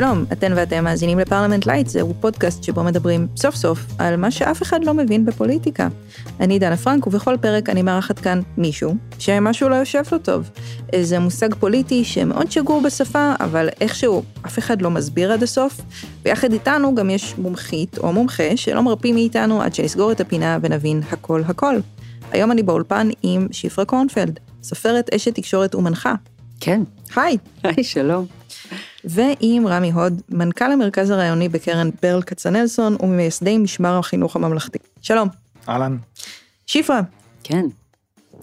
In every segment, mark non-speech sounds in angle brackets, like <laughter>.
שלום, אתן ואתם מאזינים לפרלמנט לייט, זהו פודקאסט שבו מדברים סוף סוף על מה שאף אחד לא מבין בפוליטיקה. אני דנה פרנק, ובכל פרק אני מארחת כאן מישהו שמשהו לא יושב לו טוב. איזה מושג פוליטי שמאוד שגור בשפה, אבל איכשהו אף אחד לא מסביר עד הסוף, ויחד איתנו גם יש מומחית או מומחה שלא מרפים מאיתנו עד שנסגור את הפינה ונבין הכל הכל. היום אני באולפן עם שפרה קורנפלד, סופרת, אשת תקשורת ומנחה. כן. היי. היי, שלום. ועם רמי הוד, מנכ"ל המרכז הרעיוני בקרן ברל כצנלסון וממייסדי משמר החינוך הממלכתי. שלום. אהלן. שפרה. כן.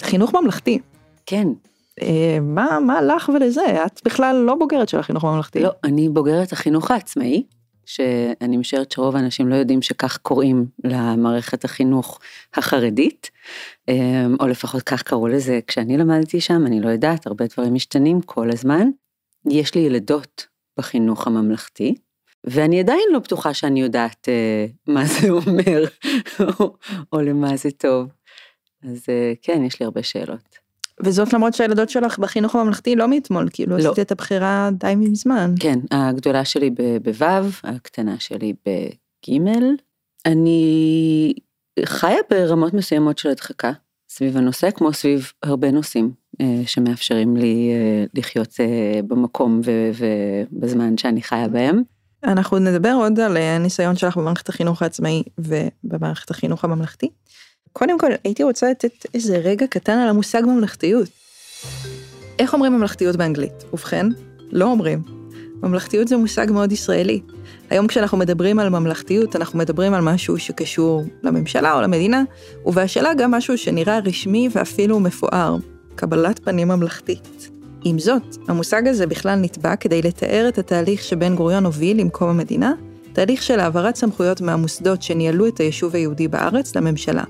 חינוך ממלכתי. כן. אה, מה, מה לך ולזה? את בכלל לא בוגרת של החינוך הממלכתי. לא, אני בוגרת החינוך העצמאי, שאני משערת שרוב האנשים לא יודעים שכך קוראים למערכת החינוך החרדית, אה, או לפחות כך קראו לזה כשאני למדתי שם, אני לא יודעת, הרבה דברים משתנים כל הזמן. יש לי ילדות בחינוך הממלכתי, ואני עדיין לא בטוחה שאני יודעת אה, מה <laughs> זה אומר, או, או למה זה טוב. אז אה, כן, יש לי הרבה שאלות. וזאת למרות שהילדות שלך בחינוך הממלכתי לא מאתמול, כאילו לא. עשית את הבחירה די מזמן. כן, הגדולה שלי בו', הקטנה שלי בג'. אני חיה ברמות מסוימות של הדחקה סביב הנושא, כמו סביב הרבה נושאים אה, שמאפשרים לי אה, לחיות אה, במקום ובזמן שאני חיה בהם. אנחנו נדבר עוד על הניסיון שלך במערכת החינוך העצמאי ובמערכת החינוך הממלכתי. קודם כל הייתי רוצה לתת איזה רגע קטן על המושג ממלכתיות. איך אומרים ממלכתיות באנגלית? ובכן, לא אומרים. ממלכתיות זה מושג מאוד ישראלי. היום כשאנחנו מדברים על ממלכתיות, אנחנו מדברים על משהו שקשור לממשלה או למדינה, ובהשאלה גם משהו שנראה רשמי ואפילו מפואר, קבלת פנים ממלכתית. עם זאת, המושג הזה בכלל נתבע כדי לתאר את התהליך שבן גוריון הוביל עם קום המדינה, תהליך של העברת סמכויות מהמוסדות שניהלו את היישוב היהודי בארץ לממשלה.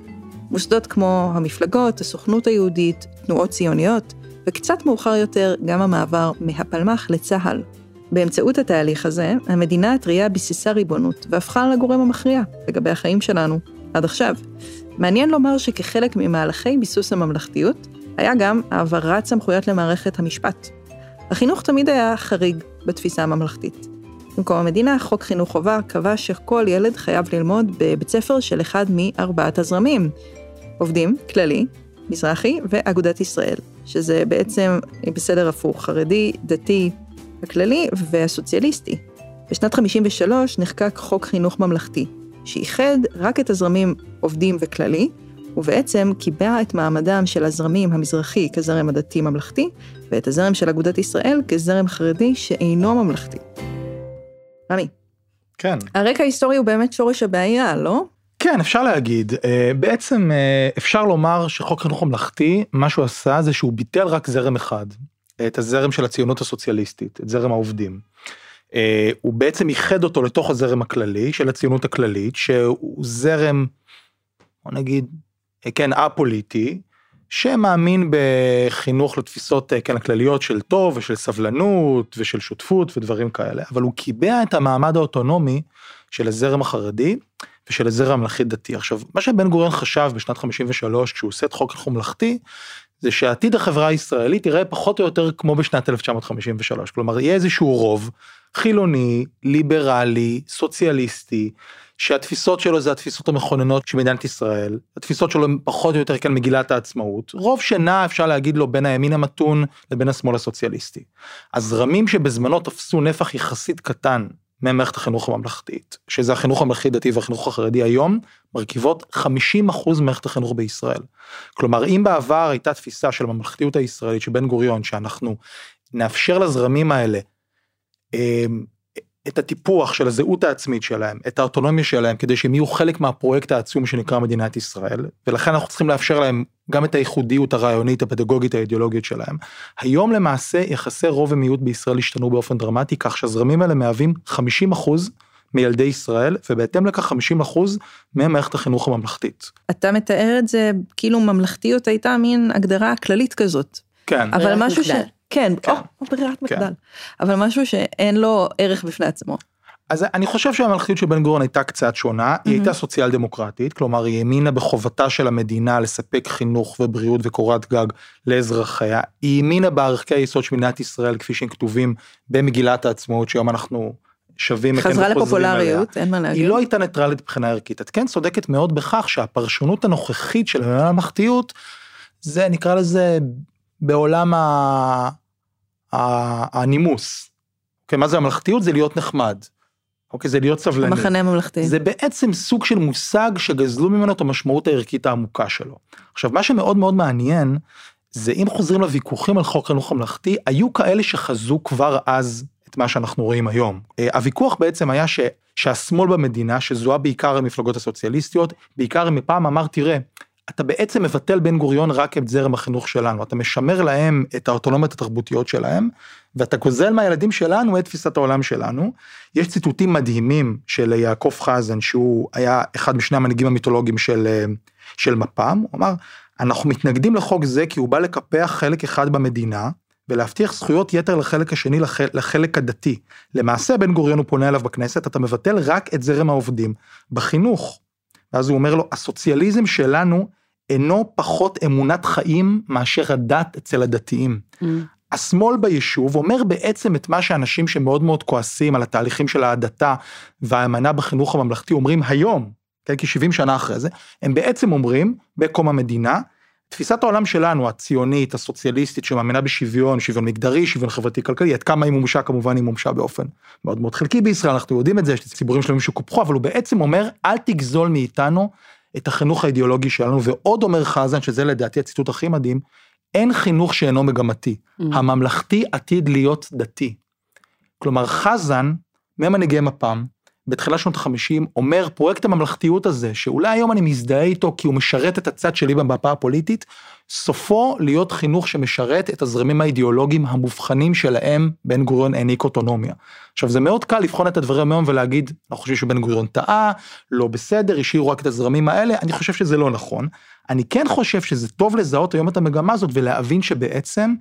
מוסדות כמו המפלגות, הסוכנות היהודית, תנועות ציוניות, וקצת מאוחר יותר גם המעבר מהפלמ"ח לצה"ל. באמצעות התהליך הזה, המדינה הטריה ביססה ריבונות והפכה לגורם המכריע לגבי החיים שלנו, עד עכשיו. מעניין לומר שכחלק ממהלכי ביסוס הממלכתיות, היה גם העברת סמכויות למערכת המשפט. החינוך תמיד היה חריג בתפיסה הממלכתית. במקום המדינה, חוק חינוך חובה קבע שכל ילד חייב ללמוד בבית ספר של אחד מארבעת הזרמים. עובדים, כללי, מזרחי ואגודת ישראל, שזה בעצם בסדר הפוך, חרדי, דתי, הכללי והסוציאליסטי. בשנת 53 נחקק חוק חינוך ממלכתי, שאיחד רק את הזרמים עובדים וכללי, ובעצם קיבע את מעמדם של הזרמים המזרחי כזרם הדתי-ממלכתי, ואת הזרם של אגודת ישראל כזרם חרדי שאינו ממלכתי. רמי. כן. הרקע ההיסטורי הוא באמת שורש הבעיה, לא? כן, אפשר להגיד. אה, בעצם אה, אפשר לומר שחוק חינוך ממלכתי, מה שהוא עשה זה שהוא ביטל רק זרם אחד, את הזרם של הציונות הסוציאליסטית, את זרם העובדים. אה, הוא בעצם איחד אותו לתוך הזרם הכללי של הציונות הכללית, שהוא זרם, בוא נגיד, כן, א-פוליטי, שמאמין בחינוך לתפיסות כן הכלליות של טוב ושל סבלנות ושל שותפות ודברים כאלה, אבל הוא קיבע את המעמד האוטונומי של הזרם החרדי ושל הזרם הממלכתי דתי. עכשיו, מה שבן גוריון חשב בשנת 53 כשהוא עושה את חוק החינוך ממלכתי, זה שעתיד החברה הישראלית יראה פחות או יותר כמו בשנת 1953, כלומר יהיה איזשהו רוב חילוני, ליברלי, סוציאליסטי, שהתפיסות שלו זה התפיסות המכוננות של מדינת ישראל, התפיסות שלו הן פחות או יותר כאן מגילת העצמאות, רוב שנע אפשר להגיד לו בין הימין המתון לבין השמאל הסוציאליסטי. הזרמים שבזמנו תפסו נפח יחסית קטן ממערכת החינוך הממלכתית, שזה החינוך הממלכתי דתי והחינוך החרדי היום, מרכיבות 50% ממערכת החינוך בישראל. כלומר, אם בעבר הייתה תפיסה של הממלכתיות הישראלית של בן גוריון, שאנחנו נאפשר לזרמים האלה אמ, את הטיפוח של הזהות העצמית שלהם, את האוטונומיה שלהם, כדי שהם יהיו חלק מהפרויקט העצום שנקרא מדינת ישראל, ולכן אנחנו צריכים לאפשר להם גם את הייחודיות הרעיונית, הפדגוגית, האידיאולוגית שלהם. היום למעשה יחסי רוב ומיעוט בישראל השתנו באופן דרמטי, כך שהזרמים האלה מהווים 50 אחוז מילדי ישראל, ובהתאם לכך 50 אחוז ממערכת החינוך הממלכתית. אתה מתאר את זה כאילו ממלכתיות הייתה מין הגדרה כללית כזאת. כן. אבל משהו ש... כן, כן. או, ברירת כן. מחדל. אבל משהו שאין לו ערך בפני עצמו. אז אני חושב שהמלכתיות של בן גוריון הייתה קצת שונה, mm-hmm. היא הייתה סוציאל דמוקרטית, כלומר היא האמינה בחובתה של המדינה לספק חינוך ובריאות וקורת גג לאזרחיה, היא האמינה בערכי היסוד של מדינת ישראל כפי שהם כתובים במגילת העצמאות שהיום אנחנו שווים חזרה. לפופולריות, אין מה להגיד. היא לא הייתה ניטרלית מבחינה ערכית. את כן צודקת מאוד בכך שהפרשנות הנוכחית של הממלכתיות, זה נקרא לזה בעולם ה... הנימוס. אוקיי, מה זה ממלכתיות? זה להיות נחמד. אוקיי, זה להיות סבלני. המחנה הממלכתי. זה בעצם סוג של מושג שגזלו ממנו את המשמעות הערכית העמוקה שלו. עכשיו, מה שמאוד מאוד מעניין, זה אם חוזרים לוויכוחים על חוק חינוך ממלכתי, היו כאלה שחזו כבר אז את מה שאנחנו רואים היום. אה, הוויכוח בעצם היה ש, שהשמאל במדינה, שזוהה בעיקר המפלגות הסוציאליסטיות, בעיקר מפעם אמר, תראה, אתה בעצם מבטל בן גוריון רק את זרם החינוך שלנו, אתה משמר להם את האוטונומיות התרבותיות שלהם, ואתה גוזל מהילדים שלנו את תפיסת העולם שלנו. יש ציטוטים מדהימים של יעקב חזן, שהוא היה אחד משני המנהיגים המיתולוגיים של, אה, של מפ"ם, הוא אמר, אנחנו מתנגדים לחוק זה כי הוא בא לקפח חלק אחד במדינה, ולהבטיח זכויות יתר לחלק השני, לחלק, לחלק הדתי. למעשה בן גוריון הוא פונה אליו בכנסת, אתה מבטל רק את זרם העובדים. בחינוך, ואז הוא אומר לו, הסוציאליזם שלנו אינו פחות אמונת חיים מאשר הדת אצל הדתיים. Mm. השמאל ביישוב אומר בעצם את מה שאנשים שמאוד מאוד כועסים על התהליכים של ההדתה והאמנה בחינוך הממלכתי אומרים היום, כן, כי 70 שנה אחרי זה, הם בעצם אומרים בקום המדינה, תפיסת העולם שלנו, הציונית, הסוציאליסטית, שמאמינה בשוויון, שוויון מגדרי, שוויון חברתי כלכלי, עד כמה היא מומשה, כמובן היא מומשה באופן מאוד מאוד חלקי בישראל, אנחנו יודעים את זה, יש ציבורים שלמים שקופחו, אבל הוא בעצם אומר, אל תגזול מאיתנו את החינוך האידיאולוגי שלנו, ועוד אומר חזן, שזה לדעתי הציטוט הכי מדהים, אין חינוך שאינו מגמתי, Mm. הממלכתי עתיד להיות דתי. כלומר, חזן, ממנהיגי מפ"ם, בתחילת שנות ה-50, אומר פרויקט הממלכתיות הזה, שאולי היום אני מזדהה איתו כי הוא משרת את הצד שלי במפה הפוליטית, סופו להיות חינוך שמשרת את הזרמים האידיאולוגיים המובחנים שלהם בן גוריון העניק אוטונומיה. עכשיו זה מאוד קל לבחון את הדברים היום ולהגיד, אנחנו חושבים שבן גוריון טעה, לא בסדר, השאירו רק את הזרמים האלה, אני חושב שזה לא נכון. אני כן חושב שזה טוב לזהות היום את המגמה הזאת ולהבין שבעצם,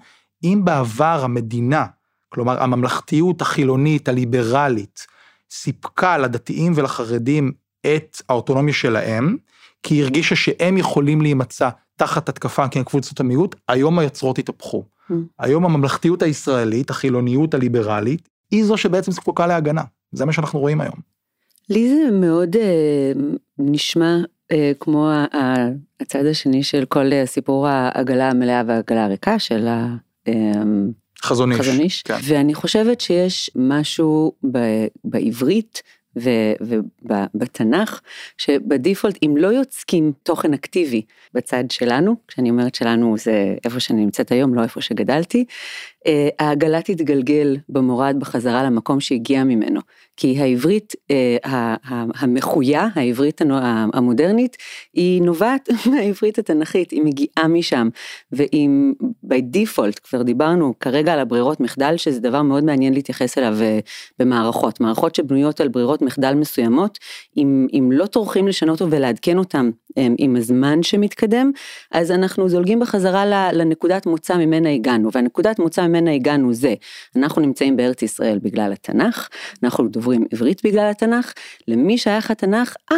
אם בעבר המדינה, כלומר הממלכתיות החילונית, הליברלית, סיפקה לדתיים ולחרדים את האוטונומיה שלהם, כי היא הרגישה שהם יכולים להימצא תחת התקפה כי הם קבוצות המיעוט, היום היוצרות התהפכו. Mm. היום הממלכתיות הישראלית, החילוניות הליברלית, היא זו שבעצם זקוקה להגנה. זה מה שאנחנו רואים היום. לי זה מאוד אה, נשמע אה, כמו ה- ה- הצד השני של כל אה, סיפור העגלה המלאה והעגלה הריקה של ה... אה, חזון איש. חזון איש, כן. ואני חושבת שיש משהו ב- בעברית ובתנ"ך, שבדיפולט אם לא יוצקים תוכן אקטיבי בצד שלנו, כשאני אומרת שלנו זה איפה שאני נמצאת היום, לא איפה שגדלתי, אה, העגלה תתגלגל במורד בחזרה למקום שהגיע ממנו. כי העברית אה, ה- ה- המחויה, העברית המודרנית, היא נובעת <laughs> מהעברית התנ"כית, היא מגיעה משם. ואם by default, כבר דיברנו כרגע על הברירות מחדל, שזה דבר מאוד מעניין להתייחס אליו אה, במערכות. מערכות שבנויות על ברירות מחדל מסוימות, אם, אם לא טורחים לשנות אותו ולעדכן אותם אה, עם הזמן שמתקדם, אז אנחנו זולגים בחזרה לנקודת מוצא ממנה הגענו, והנקודת מוצא ממנה הגענו זה, אנחנו נמצאים בארץ ישראל בגלל התנ"ך, אנחנו דוברים עברית בגלל התנ"ך, למי שייך התנ"ך? אה,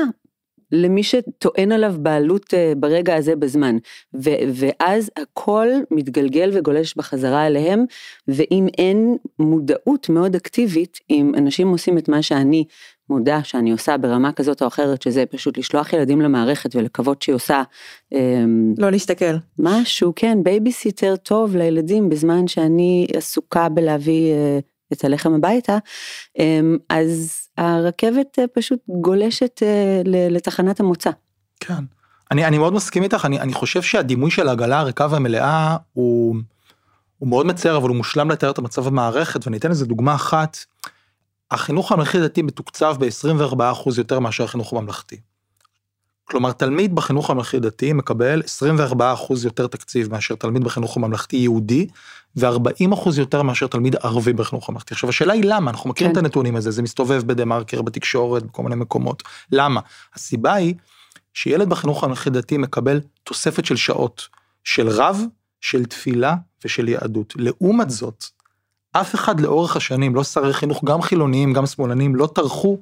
למי שטוען עליו בעלות אה, ברגע הזה בזמן, ו- ואז הכל מתגלגל וגולש בחזרה אליהם, ואם אין מודעות מאוד אקטיבית, אם אנשים עושים את מה שאני מודה שאני עושה ברמה כזאת או אחרת, שזה פשוט לשלוח ילדים למערכת ולקוות שהיא עושה אמ, לא להסתכל. משהו, כן, בייביסיטר טוב לילדים בזמן שאני עסוקה בלהביא אה, את הלחם הביתה, אמ, אז הרכבת אה, פשוט גולשת אה, ל- לתחנת המוצא. כן. אני, אני מאוד מסכים איתך, אני, אני חושב שהדימוי של העגלה הריקה והמלאה הוא, הוא מאוד מצער, אבל הוא מושלם לתאר את המצב במערכת, ואני אתן לזה דוגמה אחת. החינוך הממלכתי דתי מתוקצב ב-24% יותר מאשר החינוך הממלכתי. כלומר, תלמיד בחינוך הממלכתי דתי מקבל 24% יותר תקציב מאשר תלמיד בחינוך הממלכתי יהודי, ו-40% יותר מאשר תלמיד ערבי בחינוך הממלכתי. עכשיו, השאלה היא למה, אנחנו מכירים כן. את הנתונים הזה, זה מסתובב בדה מרקר, בתקשורת, בכל מיני מקומות. למה? הסיבה היא שילד בחינוך הממלכתי דתי מקבל תוספת של שעות, של רב, של תפילה ושל יהדות. לעומת זאת, אף אחד לאורך השנים, לא שרי חינוך, גם חילוניים, גם שמאלנים, לא טרחו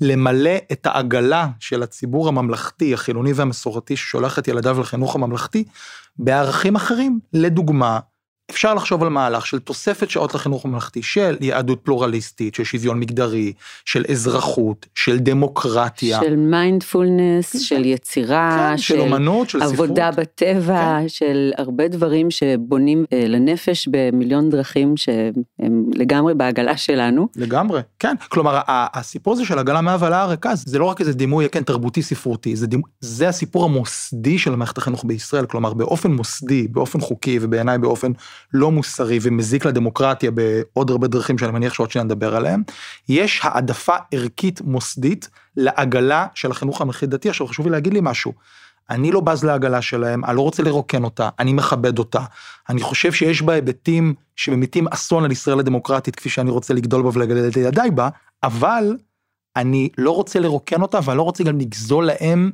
למלא את העגלה של הציבור הממלכתי, החילוני והמסורתי, ששולח את ילדיו לחינוך הממלכתי, בערכים אחרים. לדוגמה, אפשר לחשוב על מהלך של תוספת שעות לחינוך הממלכתי של יהדות פלורליסטית, של שוויון מגדרי, של אזרחות, של דמוקרטיה. של מיינדפולנס, כן, של יצירה, כן, של, של אומנות, של עבודה ספרות. בטבע, כן. של הרבה דברים שבונים אה, לנפש במיליון דרכים שהם לגמרי בעגלה שלנו. לגמרי, כן. כלומר, הסיפור הזה של עגלה מהבלה ריקה, זה לא רק איזה דימוי, כן, תרבותי ספרותי, זה, דימוי, זה הסיפור המוסדי של מערכת החינוך בישראל, כלומר, באופן מוסדי, באופן חוקי ובעיניי באופן לא מוסרי ומזיק לדמוקרטיה בעוד הרבה דרכים שאני מניח שעוד שניה נדבר עליהם, יש העדפה ערכית מוסדית לעגלה של החינוך הממלכתי דתי. עכשיו חשוב לי להגיד לי משהו, אני לא בז לעגלה שלהם, אני לא רוצה לרוקן אותה, אני מכבד אותה. אני חושב שיש בה היבטים שממיתים אסון על ישראל הדמוקרטית כפי שאני רוצה לגדול בה ולגדל את ידיי בה, אבל אני לא רוצה לרוקן אותה ואני לא רוצה גם לגזול להם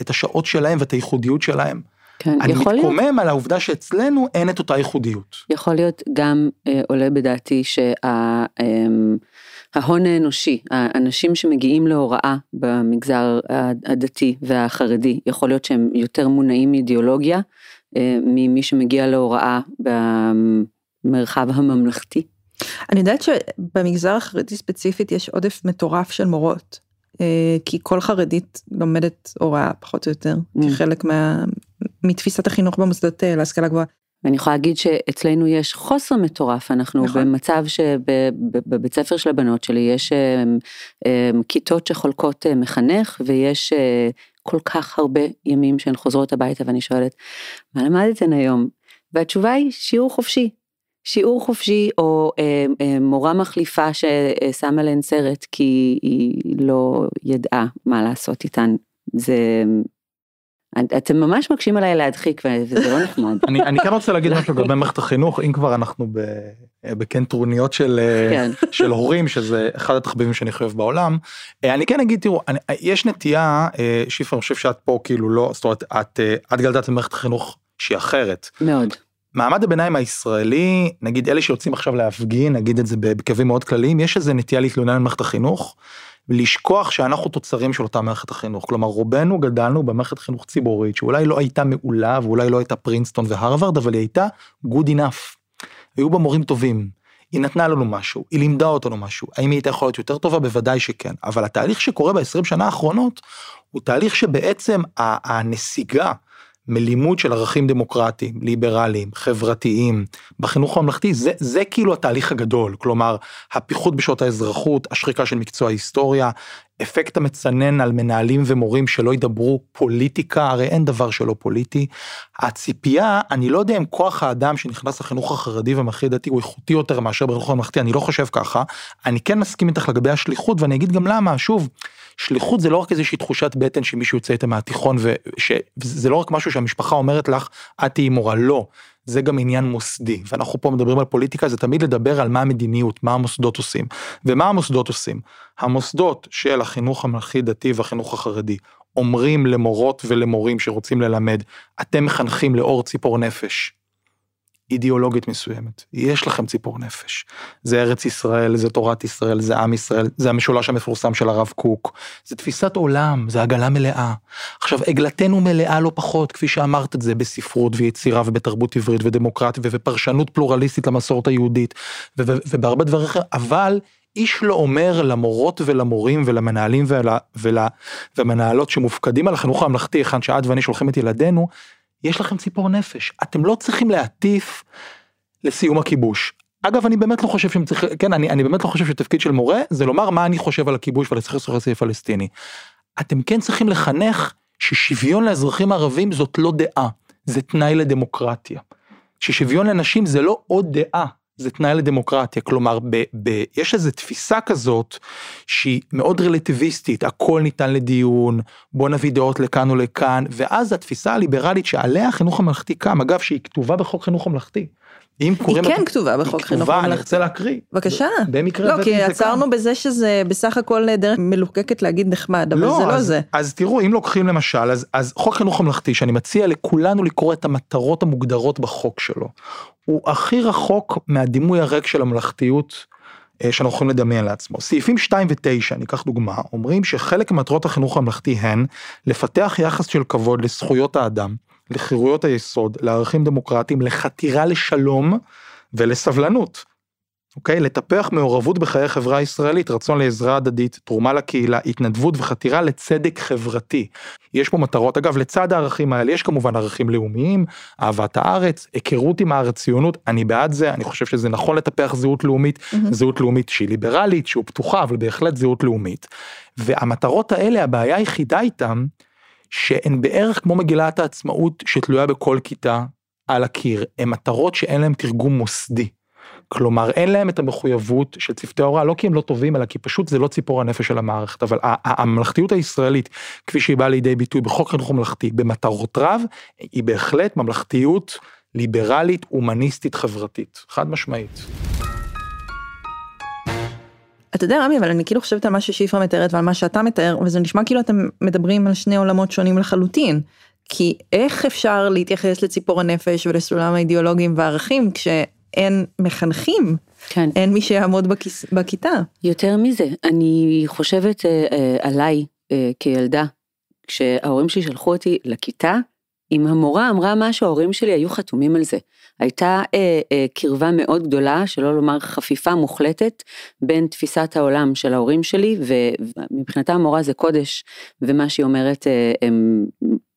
את השעות שלהם ואת הייחודיות שלהם. כן, אני מתקומם להיות, על העובדה שאצלנו אין את אותה ייחודיות. יכול להיות גם אה, עולה בדעתי שההון אה, האנושי, האנשים שמגיעים להוראה במגזר הדתי והחרדי, יכול להיות שהם יותר מונעים מאידיאולוגיה אה, ממי שמגיע להוראה במרחב הממלכתי. אני יודעת שבמגזר החרדי ספציפית יש עודף מטורף של מורות. אה, כי כל חרדית לומדת הוראה פחות או יותר, mm. כחלק מה, מתפיסת החינוך במוסדות אה, להשכלה גבוהה. ואני יכולה להגיד שאצלנו יש חוסר מטורף, אנחנו נכון. במצב שבבית ספר של הבנות שלי יש אה, כיתות שחולקות מחנך ויש כל כך הרבה ימים שהן חוזרות הביתה ואני שואלת, מה למדתן היום? והתשובה היא שיעור חופשי. שיעור חופשי או אה, אה, מורה מחליפה ששמה להן סרט כי היא לא ידעה מה לעשות איתן. זה... אתם ממש מקשים עליי להדחיק וזה לא נחמד. אני, אני כן רוצה להגיד <laughs> משהו לגבי מערכת החינוך אם כבר אנחנו בכן טרוניות של, כן. <laughs> של הורים שזה אחד התחביבים שאני חושב בעולם. אה, אני כן אגיד תראו אני, יש נטייה אה, שיפר אני חושב שאת פה כאילו לא זאת אומרת את את גלדת במערכת החינוך שהיא אחרת. מאוד. מעמד הביניים הישראלי, נגיד אלה שיוצאים עכשיו להפגין, נגיד את זה בקווים מאוד כלליים, יש איזה נטייה להתלונן על מערכת החינוך, ולשכוח שאנחנו תוצרים של אותה מערכת החינוך. כלומר, רובנו גדלנו במערכת חינוך ציבורית, שאולי לא הייתה מעולה, ואולי לא הייתה פרינסטון והרווארד, אבל היא הייתה good enough. היו בה מורים טובים. היא נתנה לנו משהו, היא לימדה אותנו משהו. האם היא הייתה יכולה להיות יותר טובה? בוודאי שכן. אבל התהליך שקורה ב-20 שנה האחרונות, הוא תהליך שבעצם הנסיגה מלימוד של ערכים דמוקרטיים, ליברליים, חברתיים, בחינוך הממלכתי, זה, זה כאילו התהליך הגדול, כלומר, הפיחות בשעות האזרחות, השחיקה של מקצוע ההיסטוריה, אפקט המצנן על מנהלים ומורים שלא ידברו פוליטיקה, הרי אין דבר שלא פוליטי. הציפייה, אני לא יודע אם כוח האדם שנכנס לחינוך החרדי והממלכתי דתי הוא איכותי יותר מאשר בחינוך הממלכתי, אני לא חושב ככה. אני כן מסכים איתך לגבי השליחות ואני אגיד גם למה, שוב, שליחות זה לא רק איזושהי תחושת בטן שמישהו יוצא איתה מהתיכון וזה לא רק משהו שהמשפחה אומרת לך את תהיי מורה לא זה גם עניין מוסדי ואנחנו פה מדברים על פוליטיקה זה תמיד לדבר על מה המדיניות מה המוסדות עושים. ומה המוסדות עושים? המוסדות של החינוך הממלכתי דתי והחינוך החרדי אומרים למורות ולמורים שרוצים ללמד אתם מחנכים לאור ציפור נפש אידיאולוגית מסוימת. יש לכם ציפור נפש. זה ארץ ישראל, זה תורת ישראל, זה עם ישראל, זה המשולש המפורסם של הרב קוק. זה תפיסת עולם, זה עגלה מלאה. עכשיו, עגלתנו מלאה לא פחות, כפי שאמרת את זה, בספרות ויצירה ובתרבות עברית ודמוקרטית ובפרשנות פלורליסטית למסורת היהודית ובהרבה דברים אחרים, אבל איש לא אומר למורות ולמורים ולמנהלים ול, ול, ומנהלות שמופקדים על החינוך הממלכתי, היכן שאת ואני שולחים את ילדינו, יש לכם ציפור נפש, אתם לא צריכים להטיף לסיום הכיבוש. אגב אני באמת לא חושב שהם צריכים, כן אני, אני באמת לא חושב שתפקיד של מורה זה לומר מה אני חושב על הכיבוש ועל הסכסוך הישראלי פלסטיני. אתם כן צריכים לחנך ששוויון לאזרחים ערבים זאת לא דעה, זה תנאי לדמוקרטיה. ששוויון לנשים זה לא עוד דעה, זה תנאי לדמוקרטיה, כלומר ב, ב, יש איזו תפיסה כזאת שהיא מאוד רלטיביסטית, הכל ניתן לדיון, בוא נביא דעות לכאן או לכאן, ואז התפיסה הליברלית שעליה החינוך הממלכתי קם, אגב שהיא כתובה בחוק חינוך ממלכתי, אם קוראים... היא כן כתובה בחוק חינוך ממלכתי. אני רוצה להקריא. בבקשה. במקרה לא, כי עצרנו בזה שזה בסך הכל דרך מלוקקת להגיד נחמד, אבל לא, זה לא זה. אז תראו, אם לוקחים למשל, אז, אז חוק חינוך ממלכתי, שאני מציע לכולנו לקרוא את המטרות המוגדרות בחוק שלו, הוא הכי רחוק מהדימוי הריק של הממלכתיות אה, שאנחנו יכולים לדמיין לעצמו. סעיפים 2 ו-9, ניקח דוגמה, אומרים שחלק ממטרות החינוך הממלכתי הן לפתח יחס של כבוד לזכויות האדם, לחירויות היסוד, לערכים דמוקרטיים, לחתירה לשלום ולסבלנות. אוקיי? לטפח מעורבות בחיי החברה הישראלית, רצון לעזרה הדדית, תרומה לקהילה, התנדבות וחתירה לצדק חברתי. יש פה מטרות, אגב, לצד הערכים האלה יש כמובן ערכים לאומיים, אהבת הארץ, היכרות עם הארץ, ציונות, אני בעד זה, אני חושב שזה נכון לטפח זהות לאומית, mm-hmm. זהות לאומית שהיא ליברלית, שהיא פתוחה, אבל בהחלט זהות לאומית. והמטרות האלה, הבעיה היחידה איתם, שהן בערך כמו מגילת העצמאות שתלויה בכל כיתה על הקיר, הן מטרות שאין להן תרגום מוסדי. כלומר אין להם את המחויבות של צוותי ההוראה לא כי הם לא טובים אלא כי פשוט זה לא ציפור הנפש של המערכת אבל הממלכתיות הישראלית כפי שהיא באה לידי ביטוי בחוק חינוך ממלכתי במטרות רב היא בהחלט ממלכתיות ליברלית הומניסטית חברתית חד משמעית. אתה יודע רמי אבל אני כאילו חושבת על מה ששיפרה מתארת ועל מה שאתה מתאר וזה נשמע כאילו אתם מדברים על שני עולמות שונים לחלוטין. כי איך אפשר להתייחס לציפור הנפש ולסולם האידיאולוגים והערכים כש... אין מחנכים, כן. אין מי שיעמוד בכיס, בכיתה. יותר מזה, אני חושבת אה, אה, עליי אה, כילדה, כשההורים שלי שלחו אותי לכיתה, אם המורה אמרה משהו, ההורים שלי היו חתומים על זה. הייתה אה, אה, קרבה מאוד גדולה, שלא לומר חפיפה מוחלטת, בין תפיסת העולם של ההורים שלי, ומבחינתם המורה זה קודש, ומה שהיא אומרת אה, הם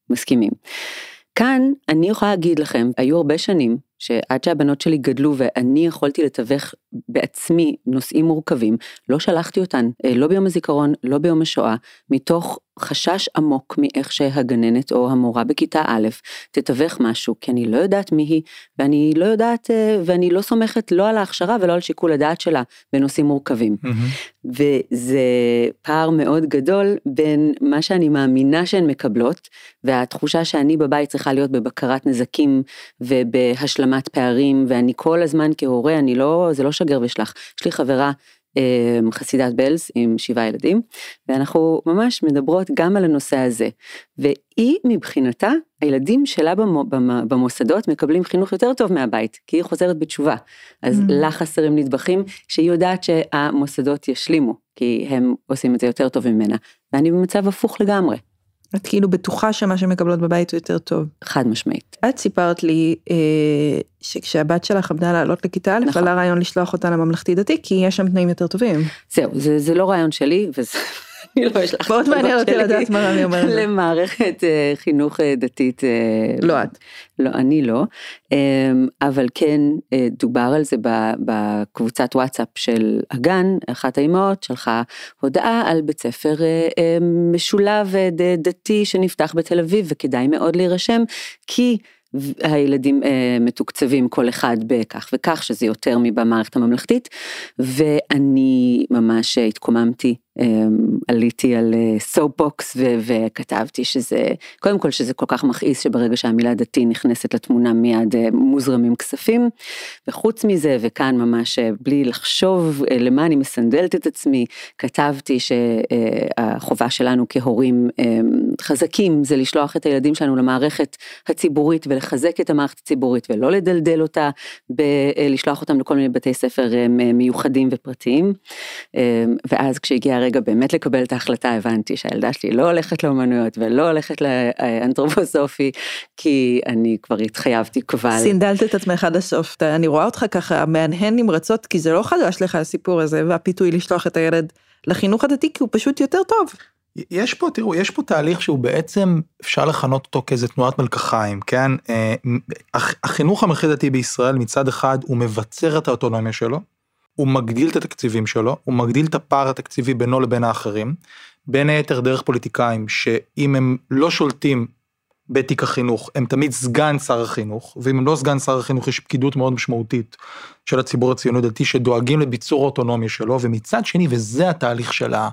מסכימים. כאן אני יכולה להגיד לכם, היו הרבה שנים שעד שהבנות שלי גדלו ואני יכולתי לתווך בעצמי נושאים מורכבים, לא שלחתי אותן, אה, לא ביום הזיכרון, לא ביום השואה, מתוך חשש עמוק מאיך שהגננת או המורה בכיתה א' תתווך משהו, כי אני לא יודעת מי היא, ואני לא יודעת, אה, ואני לא סומכת לא על ההכשרה ולא על שיקול הדעת שלה בנושאים מורכבים. Mm-hmm. וזה פער מאוד גדול בין מה שאני מאמינה שהן מקבלות, והתחושה שאני בבית צריכה להיות בבקרת נזקים ובהשלמת פערים, ואני כל הזמן כהורה, אני לא, זה לא שגר ושלח. יש לי חברה אמ, חסידת בלז עם שבעה ילדים, ואנחנו ממש מדברות גם על הנושא הזה. והיא מבחינתה, הילדים שלה במוסדות מקבלים חינוך יותר טוב מהבית, כי היא חוזרת בתשובה. אז mm. לה חסרים נדבכים שהיא יודעת שהמוסדות ישלימו, כי הם עושים את זה יותר טוב ממנה. ואני במצב הפוך לגמרי. את כאילו בטוחה שמה שמקבלות בבית הוא יותר טוב. חד משמעית. את סיפרת לי אה, שכשהבת שלך עמדה לעלות לכיתה א', נכון. עלה רעיון לשלוח אותה לממלכתי דתי, כי יש שם תנאים יותר טובים. זהו, זה, זה לא רעיון שלי, וזה... אני <laughs> לא אשלח מאוד מעניין אותי לדעת מה רמי אומרת. למערכת אה, חינוך אה, דתית. אה, לא את. לא, אני לא. אמ, אבל כן דובר על זה בקבוצת וואטסאפ של הגן, אחת האימהות שלחה הודעה על בית ספר משולב דתי שנפתח בתל אביב וכדאי מאוד להירשם, כי הילדים אה, מתוקצבים כל אחד בכך וכך שזה יותר מבמערכת הממלכתית ואני ממש התקוממתי עליתי על soapbox אה, וכתבתי שזה קודם כל שזה כל כך מכעיס שברגע שהמילה דתי נכנסת לתמונה מיד אה, מוזרמים כספים. וחוץ מזה וכאן ממש אה, בלי לחשוב למה אני מסנדלת את עצמי כתבתי שהחובה שלנו כהורים אמ, חזקים זה לשלוח את הילדים שלנו למערכת הציבורית ולחזק את המערכת הציבורית ולא לדלדל אותה בלשלוח אותם לכל מיני בתי ספר מיוחדים ופרטיים. ואז כשהגיע הרגע באמת לקבל את ההחלטה הבנתי שהילדה שלי לא הולכת לאומנויות ולא הולכת לאנתרופוסופי כי אני כבר התחייבתי קבל. סינדלת את עצמך עד הסוף אני רואה אותך ככה מהנהן נמרצות כי זה לא חדש לך הסיפור הזה והפיתוי לשלוח את הילד לחינוך הדתי כי הוא פשוט יותר טוב. יש פה תראו יש פה תהליך שהוא בעצם אפשר לכנות אותו כאיזה תנועת מלקחיים כן אה, החינוך המלכי דתי בישראל מצד אחד הוא מבצר את האוטונומיה שלו הוא מגדיל את התקציבים שלו, הוא מגדיל את הפער התקציבי בינו לבין האחרים, בין היתר דרך פוליטיקאים שאם הם לא שולטים בתיק החינוך הם תמיד סגן שר החינוך ואם הם לא סגן שר החינוך יש פקידות מאוד משמעותית של הציבור הציוני דתי שדואגים לביצור האוטונומיה שלו ומצד שני וזה התהליך של ה...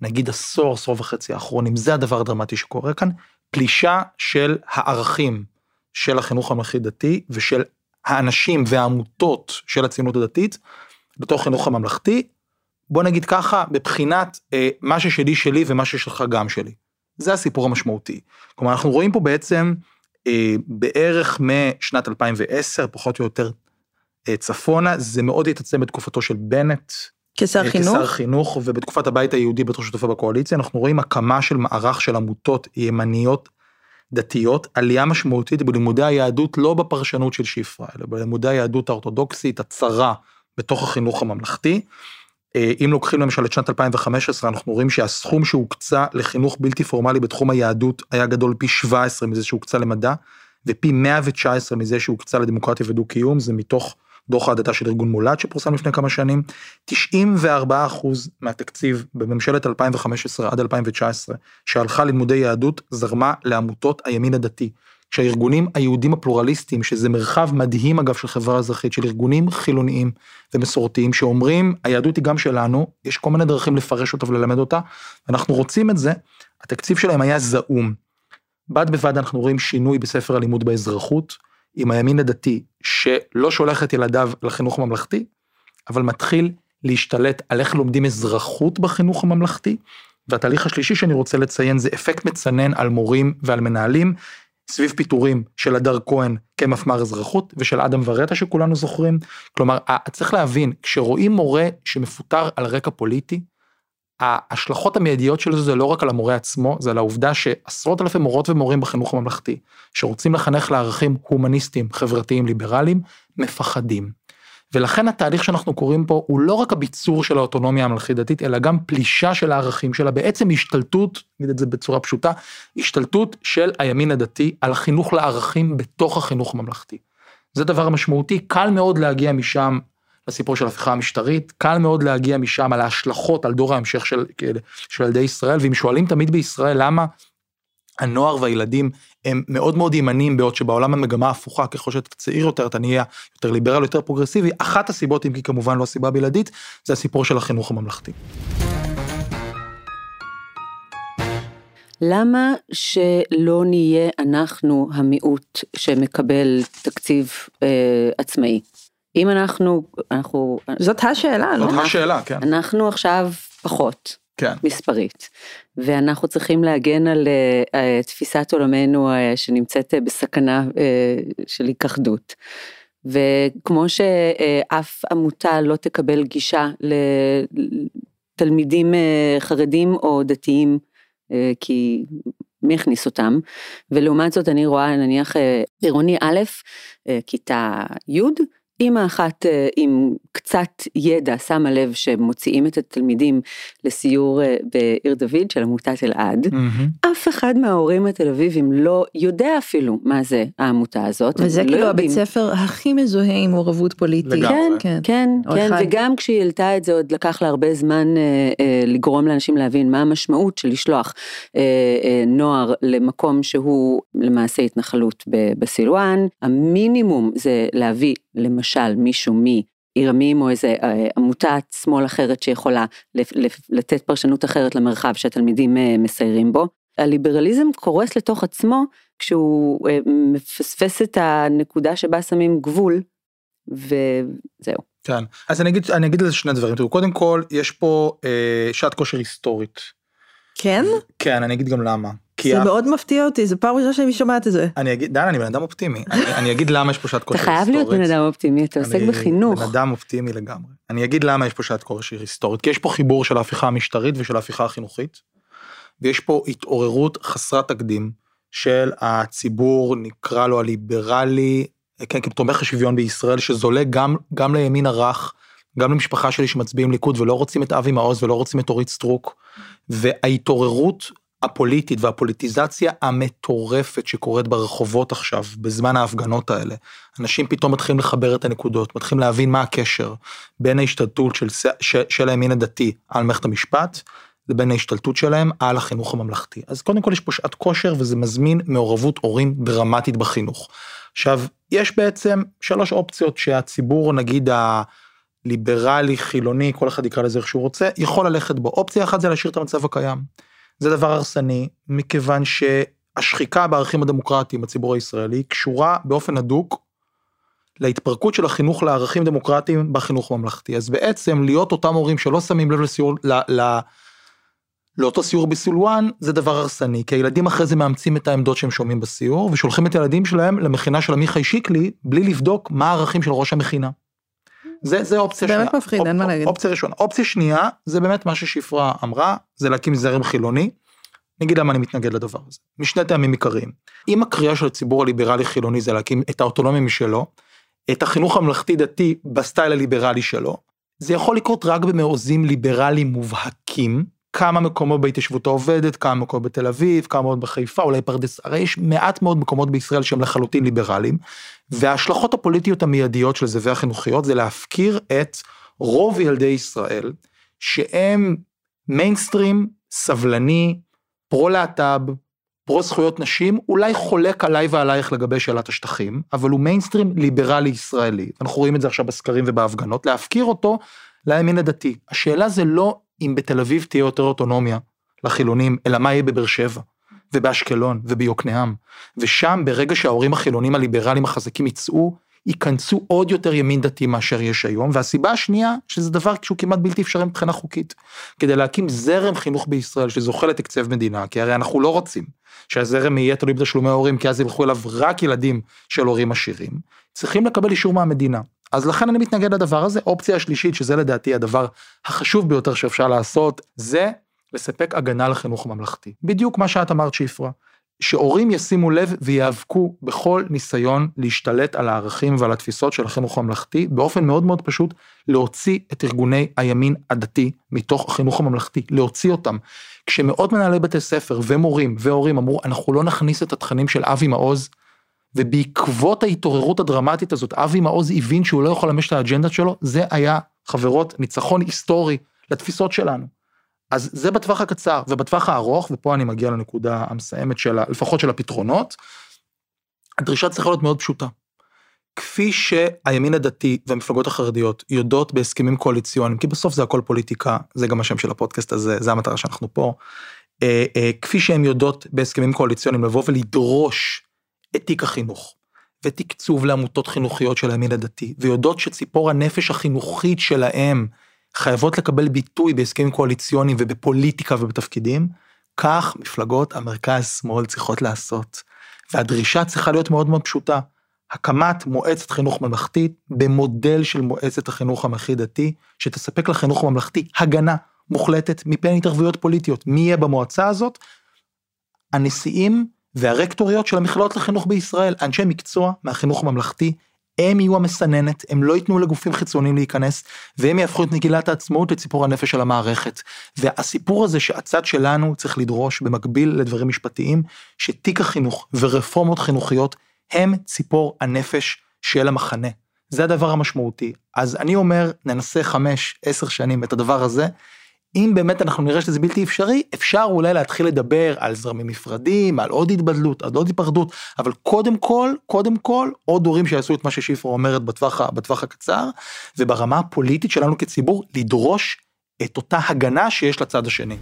נגיד עשור עשור וחצי האחרונים זה הדבר הדרמטי שקורה כאן פלישה של הערכים של החינוך הממלכתי דתי ושל האנשים והעמותות של הציונות הדתית בתוך חינוך הממלכתי, בוא נגיד ככה, בבחינת אה, מה ששלי שלי ומה ששלך גם שלי. זה הסיפור המשמעותי. כלומר, אנחנו רואים פה בעצם אה, בערך משנת 2010, פחות או יותר אה, צפונה, זה מאוד התעצם בתקופתו של בנט. כשר אה, חינוך? כשר חינוך, ובתקופת הבית היהודי בתור שותפה בקואליציה, אנחנו רואים הקמה של מערך של עמותות ימניות דתיות, עלייה משמעותית בלימודי היהדות, לא בפרשנות של שפרה, אלא בלימודי היהדות האורתודוקסית, הצרה בתוך החינוך הממלכתי. אה, אם לוקחים למשל את שנת 2015, אנחנו רואים שהסכום שהוקצה לחינוך בלתי פורמלי בתחום היהדות היה גדול פי 17 מזה שהוקצה למדע, ופי 119 מזה שהוקצה לדמוקרטיה ודו-קיום, זה מתוך דוח ההדתה של ארגון מולד שפורסם לפני כמה שנים, 94 אחוז מהתקציב בממשלת 2015 עד 2019 שהלכה ללימודי יהדות זרמה לעמותות הימין הדתי. שהארגונים היהודים הפלורליסטיים, שזה מרחב מדהים אגב של חברה אזרחית, של ארגונים חילוניים ומסורתיים שאומרים היהדות היא גם שלנו, יש כל מיני דרכים לפרש אותה וללמד אותה, אנחנו רוצים את זה, התקציב שלהם היה זעום. בד בבד אנחנו רואים שינוי בספר הלימוד באזרחות, עם הימין הדתי שלא שולח את ילדיו לחינוך הממלכתי, אבל מתחיל להשתלט על איך לומדים אזרחות בחינוך הממלכתי. והתהליך השלישי שאני רוצה לציין זה אפקט מצנן על מורים ועל מנהלים, סביב פיטורים של הדר כהן כמפמ"ר אזרחות ושל אדם ורטה שכולנו זוכרים. כלומר, צריך להבין, כשרואים מורה שמפוטר על רקע פוליטי, ההשלכות המיידיות של זה זה לא רק על המורה עצמו, זה על העובדה שעשרות אלפי מורות ומורים בחינוך הממלכתי, שרוצים לחנך לערכים הומניסטיים, חברתיים, ליברליים, מפחדים. ולכן התהליך שאנחנו קוראים פה הוא לא רק הביצור של האוטונומיה הממלכתית דתית, אלא גם פלישה של הערכים שלה, בעצם השתלטות, נגיד את זה בצורה פשוטה, השתלטות של הימין הדתי על החינוך לערכים בתוך החינוך הממלכתי. זה דבר משמעותי, קל מאוד להגיע משם לסיפור של הפיכה המשטרית, קל מאוד להגיע משם על ההשלכות על דור ההמשך של, של ילדי ישראל, ואם שואלים תמיד בישראל למה הנוער והילדים הם מאוד מאוד ימנים בעוד שבעולם המגמה הפוכה ככל שאתה צעיר יותר אתה נהיה יותר ליברל יותר פרוגרסיבי אחת הסיבות אם כי כמובן לא הסיבה בלעדית זה הסיפור של החינוך הממלכתי. למה שלא נהיה אנחנו המיעוט שמקבל תקציב אה, עצמאי? אם אנחנו, אנחנו... זאת השאלה, לא? זאת השאלה, כן. אנחנו עכשיו פחות. כן. מספרית. ואנחנו צריכים להגן על uh, uh, תפיסת עולמנו uh, שנמצאת uh, בסכנה uh, של היכחדות. וכמו שאף עמותה לא תקבל גישה לתלמידים חרדים או דתיים, כי מי הכניס אותם, ולעומת זאת אני רואה נניח עירוני א', כיתה י', אימא אחת אה, עם קצת ידע שמה לב שמוציאים את התלמידים לסיור אה, בעיר דוד של עמותת אלעד, mm-hmm. אף אחד מההורים התל אביבים לא יודע אפילו מה זה העמותה הזאת. וזה לא כאילו לא הבית ספר הכי מזוהה עם מעורבות פוליטית. לגמרי. כן, כן, כן, כן וגם כשהיא העלתה את זה עוד לקח לה הרבה זמן אה, אה, לגרום לאנשים להבין מה המשמעות של לשלוח אה, אה, נוער למקום שהוא למעשה התנחלות בסילואן, המינימום זה להביא למשל מישהו מעיר עמים או איזה אה, עמותת שמאל אחרת שיכולה לתת פרשנות אחרת למרחב שהתלמידים אה, מסיירים בו. הליברליזם קורס לתוך עצמו כשהוא אה, מפספס את הנקודה שבה שמים גבול וזהו. כן, אז אני אגיד, אני אגיד לזה שני דברים, תראו, קודם כל יש פה אה, שעת כושר היסטורית. כן? כן, אני אגיד גם למה. זה מאוד מפתיע אותי, זו פעם ראשונה שאני שומעת את זה. אני אגיד, דן, אני בן אדם אופטימי. אני אגיד למה יש פה שעת כושר היסטורית. אתה חייב להיות בן אדם אופטימי, אתה עוסק בחינוך. בן אדם אופטימי לגמרי. אני אגיד למה יש פה שעת כושר היסטורית, כי יש פה חיבור של ההפיכה המשטרית ושל ההפיכה החינוכית, ויש פה התעוררות חסרת תקדים של הציבור, נקרא לו הליברלי, כן, כתומך השוויון בישראל, שזולג גם, גם לימין הרך, גם למשפחה שלי שמצביעים ליכוד ולא רוצים את אבי מעוז ולא רוצים את אורית סטרוק, וההתעוררות הפוליטית והפוליטיזציה המטורפת שקורית ברחובות עכשיו בזמן ההפגנות האלה. אנשים פתאום מתחילים לחבר את הנקודות, מתחילים להבין מה הקשר בין ההשתלטות של, של, של הימין הדתי על מערכת המשפט לבין ההשתלטות שלהם על החינוך הממלכתי. אז קודם כל יש פה שעת כושר וזה מזמין מעורבות הורים דרמטית בחינוך. עכשיו, יש בעצם שלוש אופציות שהציבור נגיד הליברלי, חילוני, כל אחד יקרא לזה איך שהוא רוצה, יכול ללכת בו. אופציה אחת זה להשאיר את המצב הקיים. זה דבר הרסני, מכיוון שהשחיקה בערכים הדמוקרטיים בציבור הישראלי קשורה באופן הדוק להתפרקות של החינוך לערכים דמוקרטיים בחינוך הממלכתי. אז בעצם להיות אותם הורים שלא שמים לב לסיור, ל, ל, לאותו סיור בסילואן זה דבר הרסני, כי הילדים אחרי זה מאמצים את העמדות שהם שומעים בסיור ושולחים את הילדים שלהם למכינה של עמיחי שיקלי בלי לבדוק מה הערכים של ראש המכינה. זה, זה אופציה שנייה. באמת מפחיד, אין מה להגיד. אופציה ראשונה. אופציה שנייה, זה באמת מה ששפרה אמרה, זה להקים זרם חילוני, אני אגיד למה אני מתנגד לדבר הזה. משני טעמים עיקריים. אם הקריאה של הציבור הליברלי חילוני זה להקים את האוטונומיה משלו, את החינוך הממלכתי דתי בסטייל הליברלי שלו, זה יכול לקרות רק במעוזים ליברליים מובהקים, כמה מקומות בהתיישבות העובדת, כמה מקומות בתל אביב, כמה מקומות בחיפה, אולי פרדס, הרי יש מעט מאוד מקומות בישראל שהם לחלוטין ליברליים, וההשלכות הפוליטיות המיידיות של זה והחינוכיות זה להפקיר את רוב ילדי ישראל, שהם מיינסטרים, סבלני, פרו-להט"ב, פרו-זכויות נשים, אולי חולק עליי ועלייך לגבי שאלת השטחים, אבל הוא מיינסטרים ליברלי ישראלי. אנחנו רואים את זה עכשיו בסקרים ובהפגנות, להפקיר אותו לימין הדתי. השאלה זה לא אם בתל אביב תהיה יותר אוטונומיה לחילונים, אלא מה יהיה בבאר שבע, ובאשקלון, וביוקנעם. ושם, ברגע שההורים החילונים הליברליים החזקים יצאו, ייכנסו עוד יותר ימין דתי מאשר יש היום, והסיבה השנייה, שזה דבר שהוא כמעט בלתי אפשרי מבחינה חוקית. כדי להקים זרם חינוך בישראל שזוכה לתקצב מדינה, כי הרי אנחנו לא רוצים שהזרם יהיה תלוי בתשלומי ההורים, כי אז ילכו אליו רק ילדים של הורים עשירים, צריכים לקבל אישור מהמדינה. אז לכן אני מתנגד לדבר הזה. אופציה השלישית, שזה לדעתי הדבר החשוב ביותר שאפשר לעשות, זה לספק הגנה לחינוך הממלכתי. בדיוק מה שאת אמרת שיפרה. שהורים ישימו לב ויאבקו בכל ניסיון להשתלט על הערכים ועל התפיסות של החינוך הממלכתי, באופן מאוד מאוד פשוט להוציא את ארגוני הימין הדתי מתוך החינוך הממלכתי, להוציא אותם. כשמאות מנהלי בתי ספר ומורים והורים אמרו, אנחנו לא נכניס את התכנים של אבי מעוז, ובעקבות ההתעוררות הדרמטית הזאת, אבי מעוז הבין שהוא לא יכול לממש את האג'נדה שלו, זה היה, חברות, ניצחון היסטורי לתפיסות שלנו. אז זה בטווח הקצר, ובטווח הארוך, ופה אני מגיע לנקודה המסיימת של, לפחות של הפתרונות, הדרישה צריכה להיות מאוד פשוטה. כפי שהימין הדתי והמפלגות החרדיות יודעות בהסכמים קואליציוניים, כי בסוף זה הכל פוליטיקה, זה גם השם של הפודקאסט הזה, זה המטרה שאנחנו פה, אה, אה, כפי שהן יודעות בהסכמים קואליציוניים לבוא ולדרוש את תיק החינוך, ותקצוב לעמותות חינוכיות של הימין הדתי, ויודעות שציפור הנפש החינוכית שלהם חייבות לקבל ביטוי בהסכמים קואליציוניים ובפוליטיקה ובתפקידים, כך מפלגות המרכז-שמאל צריכות לעשות. והדרישה צריכה להיות מאוד מאוד פשוטה. הקמת מועצת חינוך ממלכתית במודל של מועצת החינוך הממלכתי דתי, שתספק לחינוך הממלכתי הגנה מוחלטת מפני התערבויות פוליטיות. מי יהיה במועצה הזאת? הנשיאים והרקטוריות של המכללות לחינוך בישראל, אנשי מקצוע מהחינוך הממלכתי, הם יהיו המסננת, הם לא ייתנו לגופים חיצוניים להיכנס, והם יהפכו את מגילת העצמאות לציפור הנפש של המערכת. והסיפור הזה שהצד שלנו צריך לדרוש במקביל לדברים משפטיים, שתיק החינוך ורפורמות חינוכיות הם ציפור הנפש של המחנה. זה הדבר המשמעותי. אז אני אומר, ננסה חמש, עשר שנים את הדבר הזה, אם באמת אנחנו נראה שזה בלתי אפשרי, אפשר אולי להתחיל לדבר על זרמים נפרדים, על עוד התבדלות, על עוד היפרדות, אבל קודם כל, קודם כל, עוד הורים שיעשו את מה ששיפרה אומרת בטווח, בטווח הקצר, וברמה הפוליטית שלנו כציבור, לדרוש את אותה הגנה שיש לצד השני.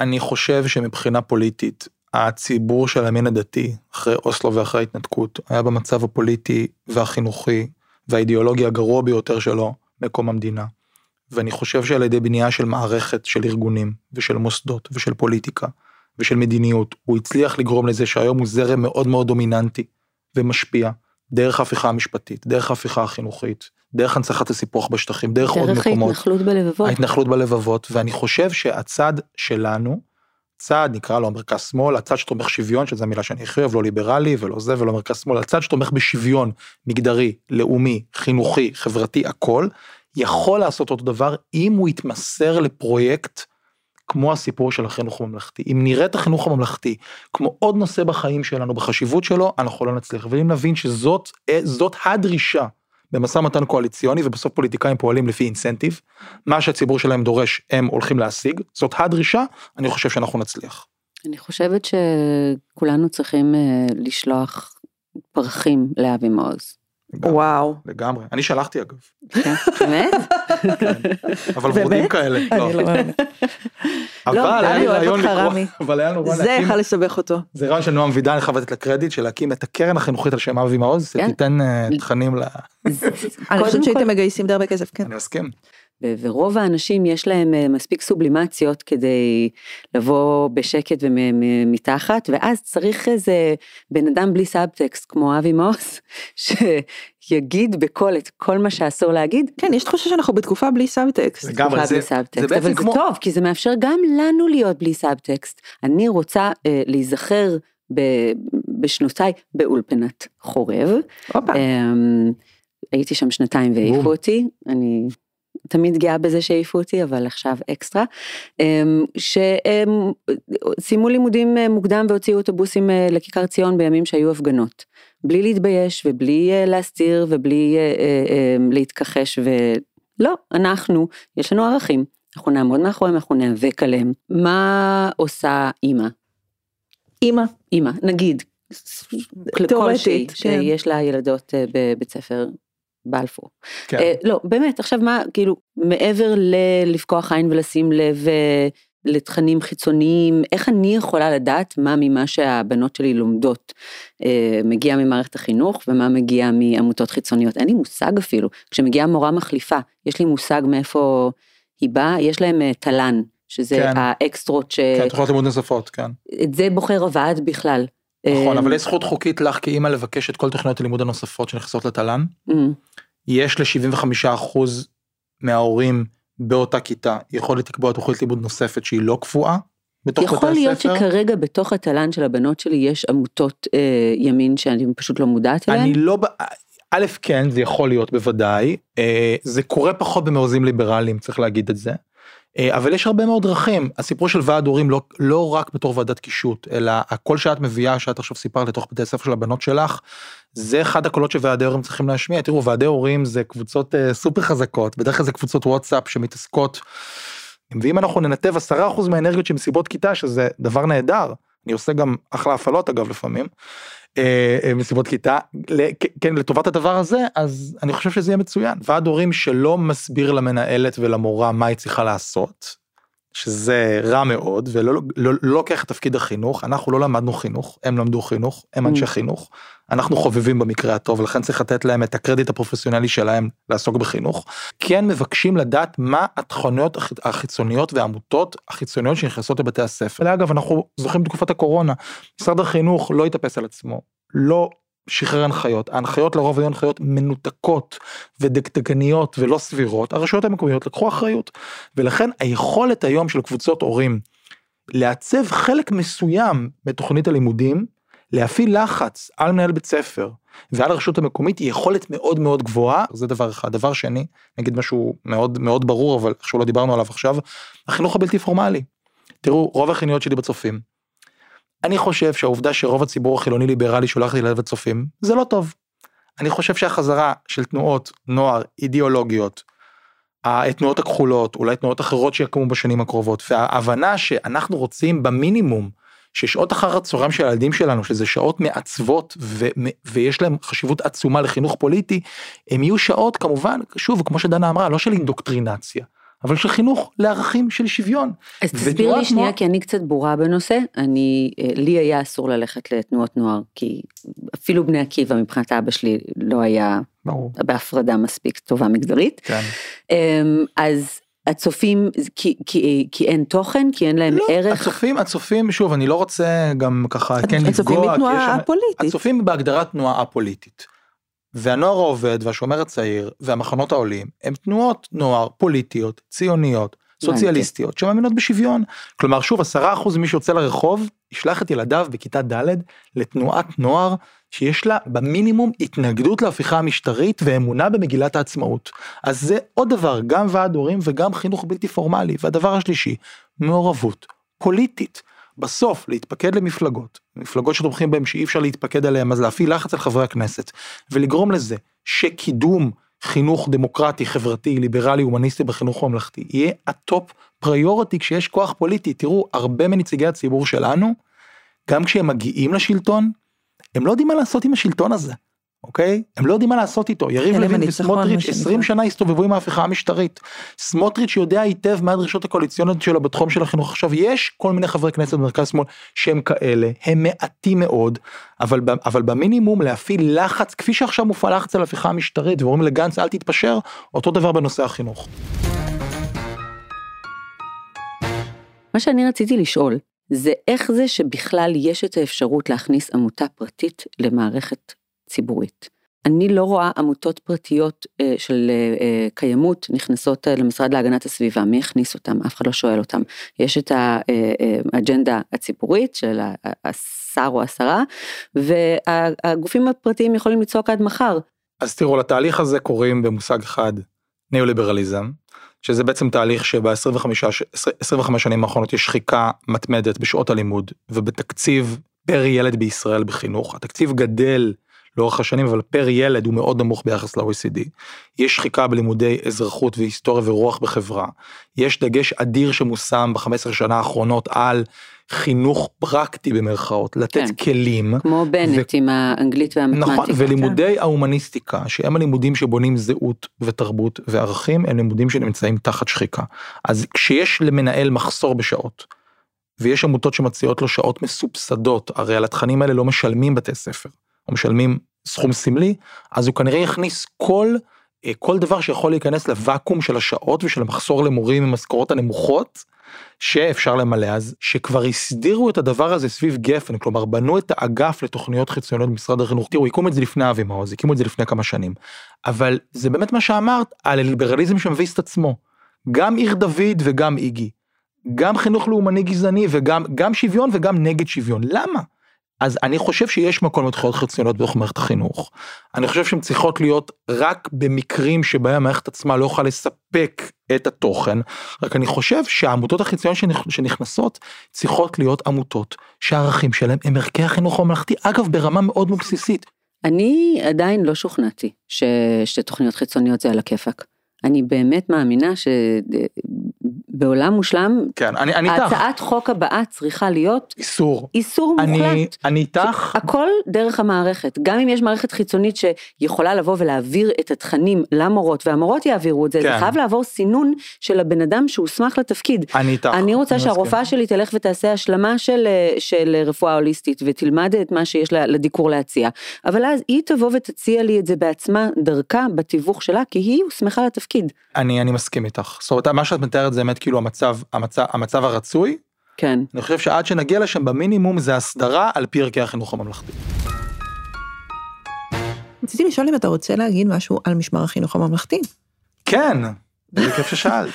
אני חושב שמבחינה פוליטית, הציבור של הימין הדתי, אחרי אוסלו ואחרי ההתנתקות, היה במצב הפוליטי והחינוכי והאידיאולוגי הגרוע ביותר שלו, מקום המדינה. ואני חושב שעל ידי בנייה של מערכת של ארגונים ושל מוסדות ושל פוליטיקה ושל מדיניות, הוא הצליח לגרום לזה שהיום הוא זרם מאוד מאוד דומיננטי ומשפיע, דרך ההפיכה המשפטית, דרך ההפיכה החינוכית, דרך הנצחת הסיפוח בשטחים, דרך, דרך עוד מקומות. דרך ההתנחלות בלבבות. ההתנחלות בלבבות, ואני חושב שהצד שלנו, צד נקרא לו המרכז שמאל, הצד שתומך שוויון, שזו המילה שאני הכי אוהב, לא ליברלי ולא זה ולא מרכז שמאל, הצד שתומך בשוויון מגדרי, לאומי, חינוכי, חברתי, הכל, יכול לעשות אותו דבר אם הוא יתמסר לפרויקט כמו הסיפור של החינוך הממלכתי. אם נראה את החינוך הממלכתי כמו עוד נושא בחיים שלנו, בחשיבות שלו, אנחנו לא נצליח. ואם נבין שזאת הדרישה במשא ומתן קואליציוני ובסוף פוליטיקאים פועלים לפי אינסנטיב, מה שהציבור שלהם דורש הם הולכים להשיג, זאת הדרישה, אני חושב שאנחנו נצליח. אני חושבת שכולנו צריכים uh, לשלוח פרחים לאבי מעוז. וואו. לגמרי, אני שלחתי אגב. כן, באמת? כן. אבל ורודים כאלה. לא. לא אבל היה לי רעיון לקרוא, אבל היה נורא זה להקים, יכל לסבך אותו. זה רעיון של נועם וידן, אני חייב לתת לה קרדיט, של להקים את הקרן החינוכית על שם אבי מעוז, כן. שתיתן אה, תכנים ל... אני חושבת שהייתם מגייסים די הרבה כסף, כן. אני מסכים. ורוב האנשים יש להם אה, מספיק סובלימציות כדי לבוא בשקט ומתחת, ואז צריך איזה בן אדם בלי סאבטקסט כמו אבי מעוז, <laughs> שיגיד בקול את כל מה שאסור להגיד. כן, יש תחושה שאנחנו בתקופה בלי סאבטקסט. לגמרי, תקופה זה- בלי זה סאבטקסט, בעצם אבל כמו- זה טוב, כי זה מאפשר גם לנו להיות בלי סאבטקסט. אני רוצה אה, להיזכר ב- בשנותיי באולפנת חורב. הופה. אמ, הייתי שם שנתיים. והעיפו אותי, אני תמיד גאה בזה שהעיפו אותי, אבל עכשיו אקסטרה. אמ, שהם סיימו לימודים אה, מוקדם והוציאו אוטובוסים אה, לכיכר ציון בימים שהיו הפגנות. בלי להתבייש ובלי אה, להסתיר ובלי להתכחש ולא, אנחנו, יש לנו ערכים. אנחנו נעמוד מאחוריהם, אנחנו ניאבק עליהם. מה עושה אימא? אימא. אימא, נגיד, תיאורטית, כלשהי, כן. שיש לה ילדות בבית ספר בלפור. כן. אה, לא, באמת, עכשיו מה, כאילו, מעבר ללפקוח עין ולשים לב אה, לתכנים חיצוניים, איך אני יכולה לדעת מה ממה שהבנות שלי לומדות אה, מגיע ממערכת החינוך ומה מגיע מעמותות חיצוניות? אין לי מושג אפילו. כשמגיעה מורה מחליפה, יש לי מושג מאיפה היא באה, יש להם אה, תל"ן, שזה כן. האקסטרות ש... כן, תוכניות לימוד נוספות, כן. את זה בוחר הוועד בכלל. נכון, אבל יש זכות חוקית לך כאימא לבקש את כל תוכניות הלימוד הנוספות שנכנסות לתל"ן. אמ, יש ל-75% מההורים באותה כיתה יכולת לקבוע תוכנית לימוד נוספת שהיא לא קבועה בתוך בתי הספר. יכול להיות שכרגע בתוך התל"ן של הבנות שלי יש עמותות אה, ימין שאני פשוט לא מודעת אליהן. אני לא, א' כן זה יכול להיות בוודאי, אה, זה קורה פחות במעוזים ליברליים צריך להגיד את זה, אבל יש הרבה מאוד דרכים, הסיפור של ועד הורים לא, לא רק בתור ועדת קישוט, אלא הקול שאת מביאה, שאת עכשיו סיפרת לתוך בתי הספר של הבנות שלך, זה אחד הקולות שוועדי הורים צריכים להשמיע, תראו ועדי הורים זה קבוצות אה, סופר חזקות, בדרך כלל זה קבוצות וואטסאפ שמתעסקות, ואם אנחנו ננתב 10% מהאנרגיות של מסיבות כיתה, שזה דבר נהדר, אני עושה גם אחלה הפעלות אגב לפעמים, אה, אה, מסיבות כיתה, ל- כ- כן לטובת הדבר הזה, אז אני חושב שזה יהיה מצוין. ועד הורים שלא מסביר למנהלת ולמורה מה היא צריכה לעשות, שזה רע מאוד ולא לא, לא לוקח את תפקיד החינוך אנחנו לא למדנו חינוך הם למדו חינוך הם אנשי Mm. חינוך אנחנו חובבים במקרה הטוב לכן צריך לתת להם את הקרדיט הפרופסיונלי שלהם לעסוק בחינוך כן מבקשים לדעת מה התכוניות הח- החיצוניות והעמותות החיצוניות שנכנסות לבתי הספר אגב אנחנו זוכרים בתקופת הקורונה משרד החינוך לא התאפס על עצמו לא שחרר הנחיות. ההנחיות לרוב היו הנחיות מנותקות ודקדקניות ולא סבירות. הרשויות המקומיות לקחו אחריות. ולכן היכולת היום של קבוצות הורים לעצב חלק מסוים בתוכנית הלימודים להפעיל לחץ על מנהל בית ספר ועל הרשות המקומית היא יכולת מאוד מאוד גבוהה. זה דבר אחד. דבר שני נגיד משהו מאוד מאוד ברור אבל איכשהו לא דיברנו עליו עכשיו החינוך הבלתי פורמלי. תראו רוב החיניות שלי בצופים. אני חושב שהעובדה שרוב הציבור החילוני ליברלי שולח לב הצופים זה לא טוב. אני חושב שהחזרה של תנועות נוער אידיאולוגיות התנועות הכחולות אולי תנועות אחרות שיקומו בשנים הקרובות וההבנה שאנחנו רוצים במינימום ששעות אחר הצהריים של הילדים שלנו שזה שעות מעצבות ו- ויש להם חשיבות עצומה לחינוך פוליטי הם יהיו שעות כמובן שוב כמו שדנה אמרה לא של אינדוקטרינציה אבל של חינוך לערכים של שוויון. אז תסביר לי שנייה, נוער- כי אני קצת בורה בנושא. אני, אה, לי היה אסור ללכת לתנועות נוער, כי אפילו בני עקיבא מבחינת אבא שלי לא היה ברור. בהפרדה מספיק טובה מגדרית. כן. אמ, אז הצופים, כי, כי, כי אין תוכן, כי אין להם לא, ערך. הצופים הצופים שוב אני לא רוצה גם ככה כן הצופים לפגוע כי יש מתנועה שם- פוליטית. הצופים בהגדרת תנועה א-פוליטית. והנוער העובד והשומר הצעיר והמחנות העולים הם תנועות נוער פוליטיות ציוניות סוציאליסטיות שמאמינות בשוויון. כלומר שוב 10% ממי שיוצא לרחוב ישלח את ילדיו בכיתה ד' לתנועת נוער שיש לה במינימום התנגדות להפיכה המשטרית ואמונה במגילת העצמאות. אז זה עוד דבר גם ועד הורים וגם חינוך בלתי פורמלי והדבר השלישי מעורבות פוליטית. בסוף להתפקד למפלגות, מפלגות שתומכים בהם שאי אפשר להתפקד עליהם אז להפעיל לחץ על חברי הכנסת ולגרום לזה שקידום חינוך דמוקרטי חברתי ליברלי הומניסטי בחינוך הממלכתי יהיה ה top priority כשיש כוח פוליטי תראו הרבה מנציגי הציבור שלנו גם כשהם מגיעים לשלטון הם לא יודעים מה לעשות עם השלטון הזה. אוקיי? הם לא יודעים מה לעשות איתו, יריב לוין וסמוטריץ' 20 שנה הסתובבו עם ההפיכה המשטרית. סמוטריץ' יודע היטב מה הדרישות הקואליציוניות שלו בתחום של החינוך. עכשיו, יש כל מיני חברי כנסת במרכז שמאל שהם כאלה, הם מעטים מאוד, אבל, אבל במינימום להפעיל לחץ, כפי שעכשיו מופעל לחץ על ההפיכה המשטרית, ואומרים לגנץ אל תתפשר, אותו דבר בנושא החינוך. מה שאני רציתי לשאול, זה איך זה שבכלל יש את האפשרות להכניס עמותה פרטית למערכת ציבורית. אני לא רואה עמותות פרטיות אה, של אה, אה, קיימות נכנסות אה, למשרד להגנת הסביבה, מי הכניס אותם? אף אחד לא שואל אותם. יש את האג'נדה אה, אה, הציבורית של השר או השרה, והגופים הפרטיים יכולים לצעוק עד מחר. אז תראו, לתהליך הזה קוראים במושג אחד ניאו-ליברליזם, שזה בעצם תהליך שב-25 שנים האחרונות יש שחיקה מתמדת בשעות הלימוד ובתקציב פר ילד בישראל בחינוך. התקציב גדל לאורך השנים אבל פר ילד הוא מאוד נמוך ביחס ל-OECD. יש שחיקה בלימודי אזרחות והיסטוריה ורוח בחברה. יש דגש אדיר שמושם ב-15 שנה האחרונות על חינוך פרקטי במרכאות, לתת כן. כלים. כמו בנט ו... עם האנגלית והמתמטיקה. נכון, ולימודי כן. ההומניסטיקה, שהם הלימודים שבונים זהות ותרבות וערכים, הם לימודים שנמצאים תחת שחיקה. אז כשיש למנהל מחסור בשעות, ויש עמותות שמציעות לו שעות מסובסדות, הרי על התכנים האלה לא משלמים בתי ספר. או משלמים סכום סמלי, אז הוא כנראה יכניס כל, אה, כל דבר שיכול להיכנס לוואקום של השעות ושל המחסור למורים עם משכורות הנמוכות, שאפשר למלא אז, שכבר הסדירו את הדבר הזה סביב גפן, כלומר בנו את האגף לתוכניות חיצוניות במשרד החינוך, תראו, הקימו את זה לפני אבי מעוז, הקימו את זה לפני כמה שנים, אבל זה באמת מה שאמרת על הליברליזם שמביס את עצמו, גם עיר דוד וגם איגי, גם חינוך לאומני גזעני וגם גם שוויון וגם נגד שוויון, למה? אז אני חושב שיש מקום לתחולות חיצוניות בתוך מערכת החינוך. אני חושב שהן צריכות להיות רק במקרים שבהם המערכת עצמה לא יכולה לספק את התוכן, רק אני חושב שהעמותות החיצוניות שנכנסות צריכות להיות עמותות שהערכים שלהם הם ערכי החינוך הממלכתי, אגב ברמה מאוד מאוד בסיסית. אני עדיין לא שוכנעתי שתוכניות חיצוניות זה על הכיפאק. אני באמת מאמינה שבעולם מושלם, כן, אני, אני הצעת איתך. חוק הבאה צריכה להיות איסור, איסור אני, מוחלט. אני איתך. הכל דרך המערכת, גם אם יש מערכת חיצונית שיכולה לבוא ולהעביר את התכנים למורות, והמורות יעבירו את זה, כן. זה חייב לעבור סינון של הבן אדם שהוסמך לתפקיד. אני איתך. אני רוצה אני שהרופאה שלי תלך ותעשה השלמה של, של רפואה הוליסטית, ותלמד את מה שיש לדיקור להציע, אבל אז היא תבוא ותציע לי את זה בעצמה, דרכה, בתיווך שלה, כי היא הוסמכה לתפקיד. התפקיד. אני אני מסכים איתך זאת אומרת מה שאת מתארת זה באמת כאילו המצב המצב המצב הרצוי. כן. אני חושב שעד שנגיע לשם במינימום זה הסדרה על פי ערכי החינוך הממלכתי. רציתי לשאול אם אתה רוצה להגיד משהו על משמר החינוך הממלכתי. כן, זה כיף ששאלת.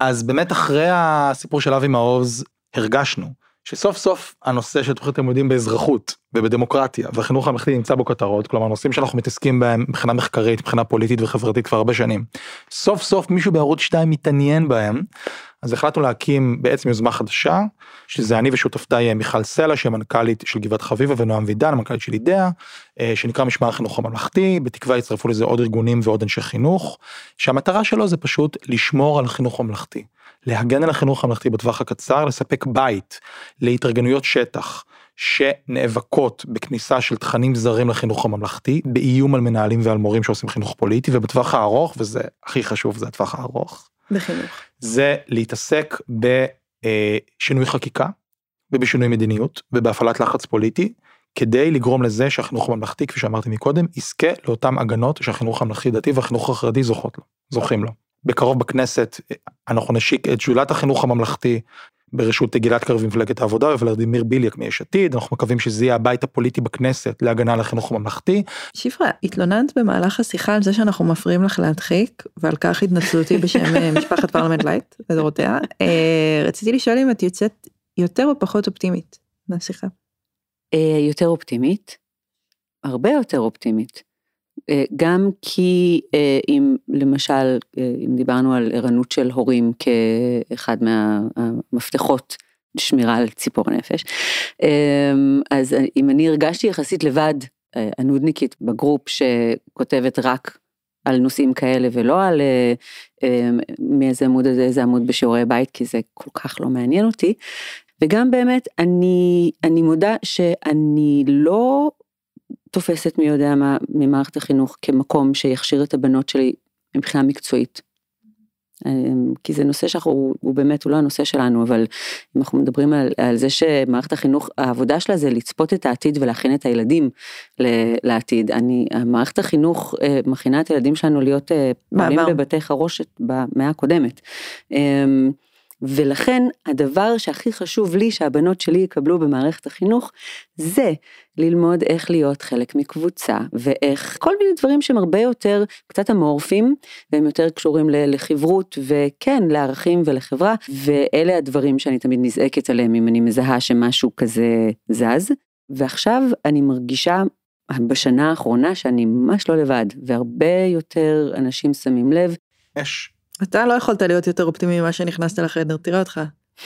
אז באמת אחרי הסיפור של אבי מעוז הרגשנו שסוף סוף הנושא של תוכנית לימודים באזרחות ובדמוקרטיה והחינוך הממלכתי נמצא בו כותרות כלומר נושאים שאנחנו מתעסקים בהם מבחינה מחקרית מבחינה פוליטית וחברתית כבר הרבה שנים. סוף סוף מישהו בערוץ 2 מתעניין בהם אז החלטנו להקים בעצם יוזמה חדשה שזה אני ושותפתי מיכל סלע שהיא מנכ"לית של גבעת חביבה ונועם וידן המנכ"לית של אידאה אה, שנקרא משמר החינוך הממלכתי בתקווה יצטרפו לזה עוד ארגונים ועוד אנשי חינוך שהמטרה שלו זה פשוט לשמור על החינוך הממלכתי. להגן על החינוך הממלכתי בטווח הקצר, לספק בית להתארגנויות שטח שנאבקות בכניסה של תכנים זרים לחינוך הממלכתי, באיום על מנהלים ועל מורים שעושים חינוך פוליטי, ובטווח הארוך, וזה הכי חשוב, זה הטווח הארוך. בחינוך. זה להתעסק בשינוי חקיקה ובשינוי מדיניות ובהפעלת לחץ פוליטי. כדי לגרום לזה שהחינוך הממלכתי כפי שאמרתי מקודם יזכה לאותם הגנות שהחינוך הממלכתי דתי והחינוך החרדי זוכות לו, זוכים לו. בקרוב בכנסת אנחנו נשיק את שדולת החינוך הממלכתי בראשות גלעד קרב ממפלגת העבודה וולדימיר ביליאק מיש עתיד אנחנו מקווים שזה יהיה הבית הפוליטי בכנסת להגנה על החינוך הממלכתי. שפרה התלוננת במהלך השיחה על זה שאנחנו מפריעים לך להדחיק ועל כך התנצלותי בשם אה, משפחת פרלמנט לייט לדורותיה אה, רציתי לשאול אם את יוצאת יותר או פחות אופטימית מהשיחה. אה, יותר אופטימית הרבה יותר אופטימית. אה, גם כי אה, אם למשל, אה, אם דיברנו על ערנות של הורים כאחד מהמפתחות שמירה על ציפור הנפש, אז אם אני הרגשתי יחסית לבד, הנודניקית בגרופ שכותבת רק על נושאים כאלה ולא על מאיזה עמוד הזה, איזה עמוד בשיעורי בית, כי זה כל כך לא מעניין אותי. וגם באמת, אני, אני מודה שאני לא תופסת מי יודע מה ממערכת החינוך כמקום שיכשיר את הבנות שלי מבחינה מקצועית. אמ, כי זה נושא שאנחנו, הוא באמת, הוא לא הנושא שלנו, אבל אם אנחנו מדברים על, על זה שמערכת החינוך, העבודה שלה זה לצפות את העתיד ולהכין את הילדים לעתיד. אני, מערכת החינוך אה, מכינה את הילדים שלנו להיות אה, פעמים בבתי חרושת במאה הקודמת. אמ, ולכן הדבר שהכי חשוב לי שהבנות שלי יקבלו במערכת החינוך, זה ללמוד איך להיות חלק מקבוצה, ואיך כל מיני דברים שהם הרבה יותר קצת אמורפיים, והם יותר קשורים לחברות, וכן, לערכים ולחברה, ואלה הדברים שאני תמיד נזעקת עליהם אם אני מזהה שמשהו כזה זז. ועכשיו אני מרגישה בשנה האחרונה שאני ממש לא לבד, והרבה יותר אנשים שמים לב. יש. אתה לא יכולת להיות יותר אופטימי ממה שנכנסת לחדר, תראה אותך.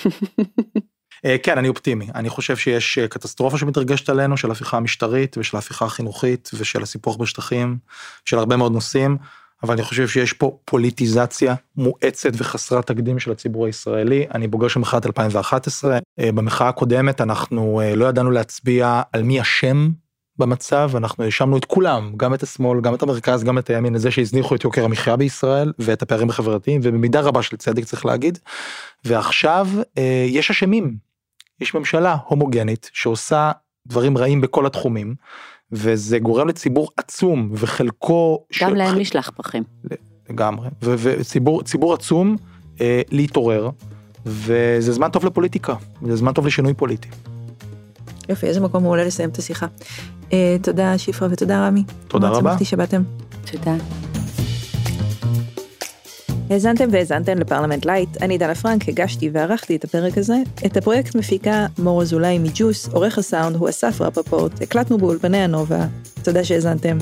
<laughs> אה, כן, אני אופטימי. אני חושב שיש אה, קטסטרופה שמתרגשת עלינו, של הפיכה המשטרית ושל הפיכה החינוכית ושל הסיפוח בשטחים, של הרבה מאוד נושאים, אבל אני חושב שיש פה פוליטיזציה מואצת וחסרת תקדים של הציבור הישראלי. אני בוגר של מחאת 2011. אה, במחאה הקודמת אנחנו לא ידענו להצביע על מי אשם במצב אנחנו האשמנו את כולם גם את השמאל גם את המרכז גם את הימין לזה שהזניחו את יוקר המחיה בישראל ואת הפערים החברתיים ובמידה רבה של צדק צריך להגיד. ועכשיו אה, יש אשמים יש ממשלה הומוגנית שעושה דברים רעים בכל התחומים וזה גורם לציבור עצום וחלקו גם של... להם נשלח פחים לגמרי וציבור ציבור עצום אה, להתעורר וזה זמן טוב לפוליטיקה זה זמן טוב לשינוי פוליטי. יופי, איזה מקום מעולה לסיים את השיחה. Uh, תודה שפרה ותודה רמי. תודה רבה. שמחתי שבאתם. תודה. האזנתם והאזנתן לפרלמנט לייט, אני דנה פרנק, הגשתי וערכתי את הפרק הזה. את הפרויקט מפיקה מור אזולאי מג'וס, עורך הסאונד הוא אסף רפפורט, הקלטנו באולפני הנובה. תודה שהאזנתם.